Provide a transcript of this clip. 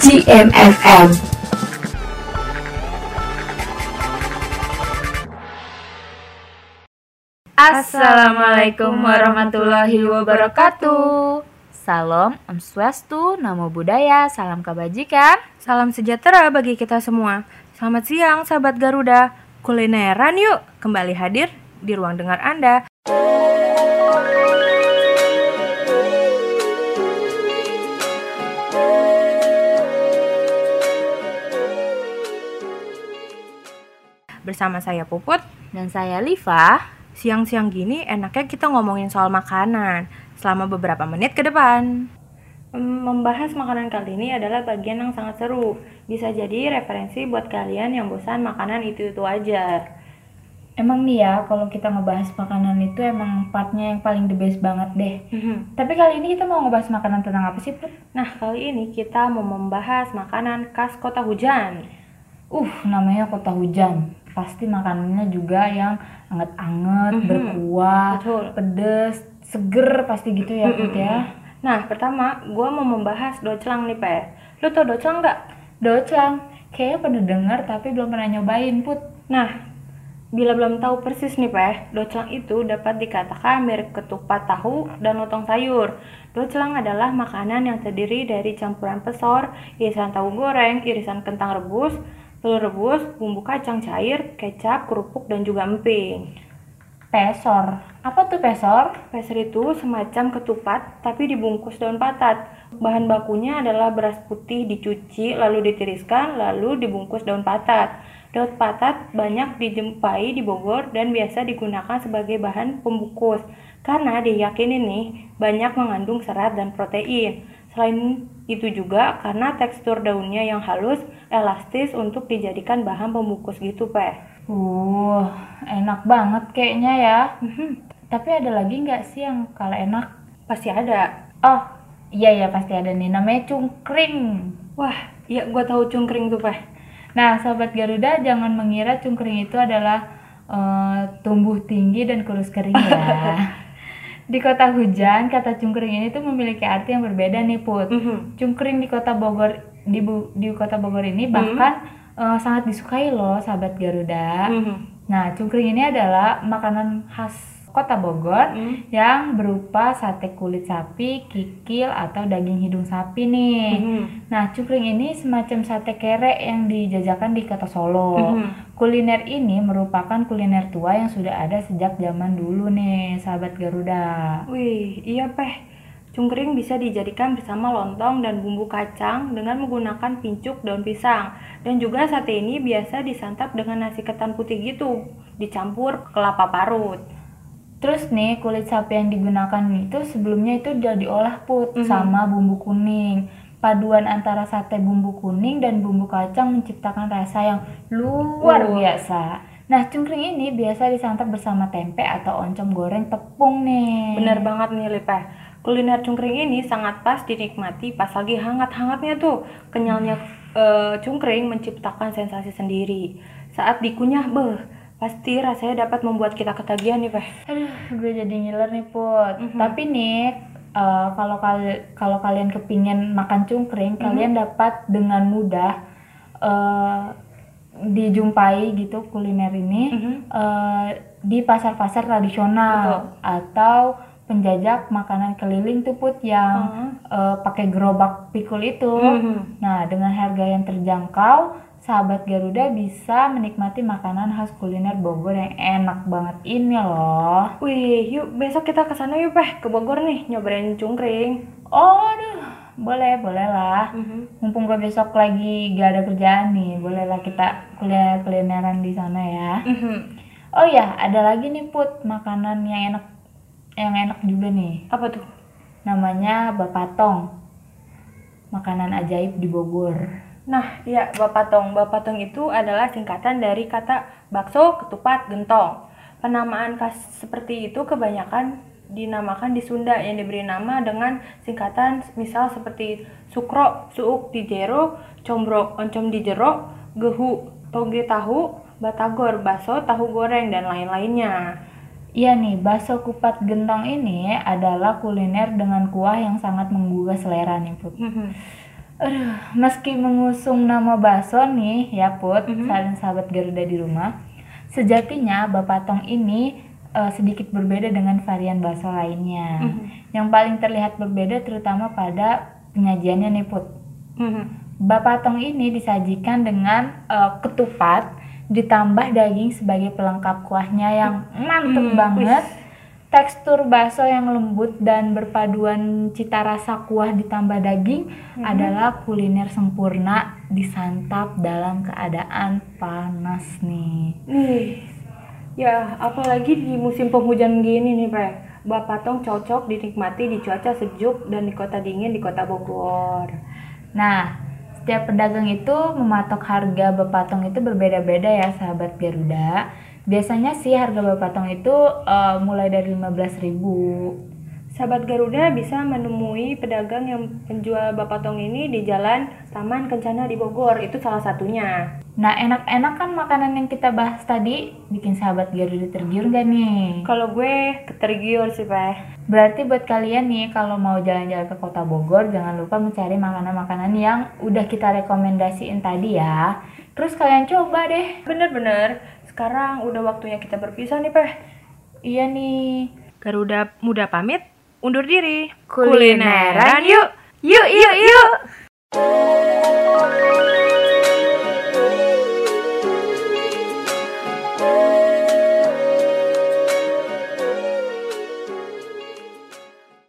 GMFM. Assalamualaikum warahmatullahi wabarakatuh. Salam, Om Swastu, Namo Buddhaya, salam kebajikan. Salam sejahtera bagi kita semua. Selamat siang sahabat Garuda. Kulineran yuk, kembali hadir di ruang dengar Anda. Bersama saya Puput, Dan saya Liva. siang-siang gini enaknya kita ngomongin soal makanan selama beberapa menit ke depan. Em, Membahas makanan kali ini adalah bagian yang sangat seru. Bisa jadi referensi buat kalian yang bosan makanan itu-itu aja. Emang nih ya, kalau kita ngebahas makanan itu emang partnya yang paling the best banget deh. Tapi kali ini kita mau ngebahas makanan tentang apa sih, Put? Nah, kali ini kita mau membahas makanan khas kota hujan. Uh, namanya kota hujan. Pasti makanannya juga yang anget-anget, Mhm. berkuah, Betul. pedes, seger pasti gitu ya, Put ya. Nah, pertama, gua mau membahas doclang nih, Pe. Lu tau doclang nggak? Doclang, kayaknya pernah denger tapi belum pernah nyobain, Put. Nah, bila belum tahu persis nih, Pe, doclang itu dapat dikatakan mirip ketupat tahu dan lontong sayur. Doclang adalah makanan yang terdiri dari campuran pesor, irisan tahu goreng, irisan kentang rebus, telur rebus, bumbu kacang cair, kecap, kerupuk, dan juga emping. Pesor. Apa tuh pesor? Peser itu semacam ketupat tapi dibungkus daun patat. Bahan bakunya adalah beras putih dicuci lalu ditiriskan lalu dibungkus daun patat. Daun patat banyak dijumpai di Bogor dan biasa digunakan sebagai bahan pembungkus karena diyakini nih banyak mengandung serat dan protein. Selain itu juga karena tekstur daunnya yang halus, elastis untuk dijadikan bahan pembungkus gitu, Pe. Uh, enak banget kayaknya ya. Tapi ada lagi nggak sih yang kalah enak? Pasti ada. Oh, iya ya pasti ada nih. Namanya cungkring. Wah, iya gua tahu cungkring tuh, Pe. Nah, sobat Garuda jangan mengira cungkring itu adalah eh, tumbuh tinggi dan kurus kering ya. di kota hujan, kata cungkring ini tuh memiliki arti yang berbeda nih, Put. Mhm. Cungkring di kota Bogor di bu- di kota Bogor ini bahkan eh, sangat disukai loh, sahabat Garuda. Mhm. Nah, cungkring ini adalah makanan khas kota Bogor Mhm. yang berupa sate kulit sapi, kikil, atau daging hidung sapi nih. Mhm. Nah, cungkring ini semacam sate kere yang dijajakan di kota Solo. Mhm. Kuliner ini merupakan kuliner tua yang sudah ada sejak zaman dulu nih, sahabat Garuda. Wih, iya peh. Cungkring bisa dijadikan bersama lontong dan bumbu kacang dengan menggunakan pincuk daun pisang. Dan juga sate ini biasa disantap dengan nasi ketan putih gitu, dicampur kelapa parut. Terus nih, kulit sapi yang digunakan itu sebelumnya itu udah diolah put Mhm. sama bumbu kuning. Paduan antara sate bumbu kuning dan bumbu kacang menciptakan rasa yang luar Uh. biasa. Nah, cungkring ini biasa disantap bersama tempe atau oncom goreng tepung nih. Bener banget nih, Lipeh. Kuliner cungkring ini sangat pas dinikmati pas lagi hangat-hangatnya tuh. Kenyalnya eh, cungkring menciptakan sensasi sendiri. Saat dikunyah, beh, pasti rasanya dapat membuat kita ketagihan nih, Peh. Aduh, gue jadi ngiler nih put. Mhm. Tapi nih, eh, kalau kali kalau kalian kepingin makan cungkring, Mhm. kalian dapat dengan mudah eh, dijumpai gitu kuliner ini Mhm. eh, di pasar-pasar tradisional atau penjajak makanan keliling tuh put yang Mhm. eh, pakai gerobak pikul itu. Mhm. Nah, dengan harga yang terjangkau, sahabat Garuda bisa menikmati makanan khas kuliner Bogor yang enak banget ini loh. Wih, yuk besok kita ke sana yuk, Peh. Ke Bogor nih, nyobain cungkring. Oh, aduh, boleh, boleh lah. Mhm. Mumpung gue besok lagi gak ada kerjaan nih, bolehlah kita kuliner kulineran di sana ya. Mhm. Oh ya, ada lagi nih put makanan yang enak, yang enak juga nih. Apa tuh? Namanya bapatong, makanan ajaib di Bogor. Nah, iya, Bapatong. Bapatong itu adalah singkatan dari kata bakso, ketupat, gentong. Penamaan khas seperti itu kebanyakan dinamakan di Sunda yang diberi nama dengan singkatan misal seperti sukro, suuk di jero, combrok, oncom di jero, gehu, toge tahu, batagor, baso, tahu goreng, dan lain-lainnya. Iya nih, bakso kupat gentong ini adalah kuliner dengan kuah yang sangat menggugah selera nih, Put. Aduh, meski mengusung nama bakso nih ya Put, Mhm. kalian sahabat Garuda di rumah, sejatinya Bapatong ini eh, sedikit berbeda dengan varian bakso lainnya. Mhm. Yang paling terlihat berbeda terutama pada penyajiannya nih Put. Mhm. Bapatong ini disajikan dengan eh, ketupat ditambah daging sebagai pelengkap kuahnya yang mantep Hmm, banget. Tekstur bakso yang lembut dan berpaduan cita rasa kuah ditambah daging adalah kuliner sempurna disantap dalam keadaan panas nih. Nih, ya apalagi di musim penghujan gini nih, Pre. Bapatong cocok dinikmati di cuaca sejuk dan di kota dingin di kota Bogor. Nah, setiap pedagang itu mematok harga bapatong itu berbeda-beda ya sahabat Garuda. Biasanya sih harga bapatong itu eh, mulai dari 15.000 Sahabat Garuda bisa menemui pedagang yang penjual bapatong ini di Jalan Taman Kencana di Bogor. Itu salah satunya. Nah, enak-enak kan makanan yang kita bahas tadi bikin sahabat Garuda tergiur gak nih? Kalau gue ketergiur sih, Pre. Berarti buat kalian nih kalau mau jalan-jalan ke kota Bogor jangan lupa mencari makanan-makanan yang udah kita rekomendasiin tadi ya. Terus kalian coba deh. Bener-bener. Sekarang udah waktunya kita berpisah nih, Pre. Iya nih. Garuda muda pamit, undur diri. Kulineran yuk. Yuk, yuk, yuk.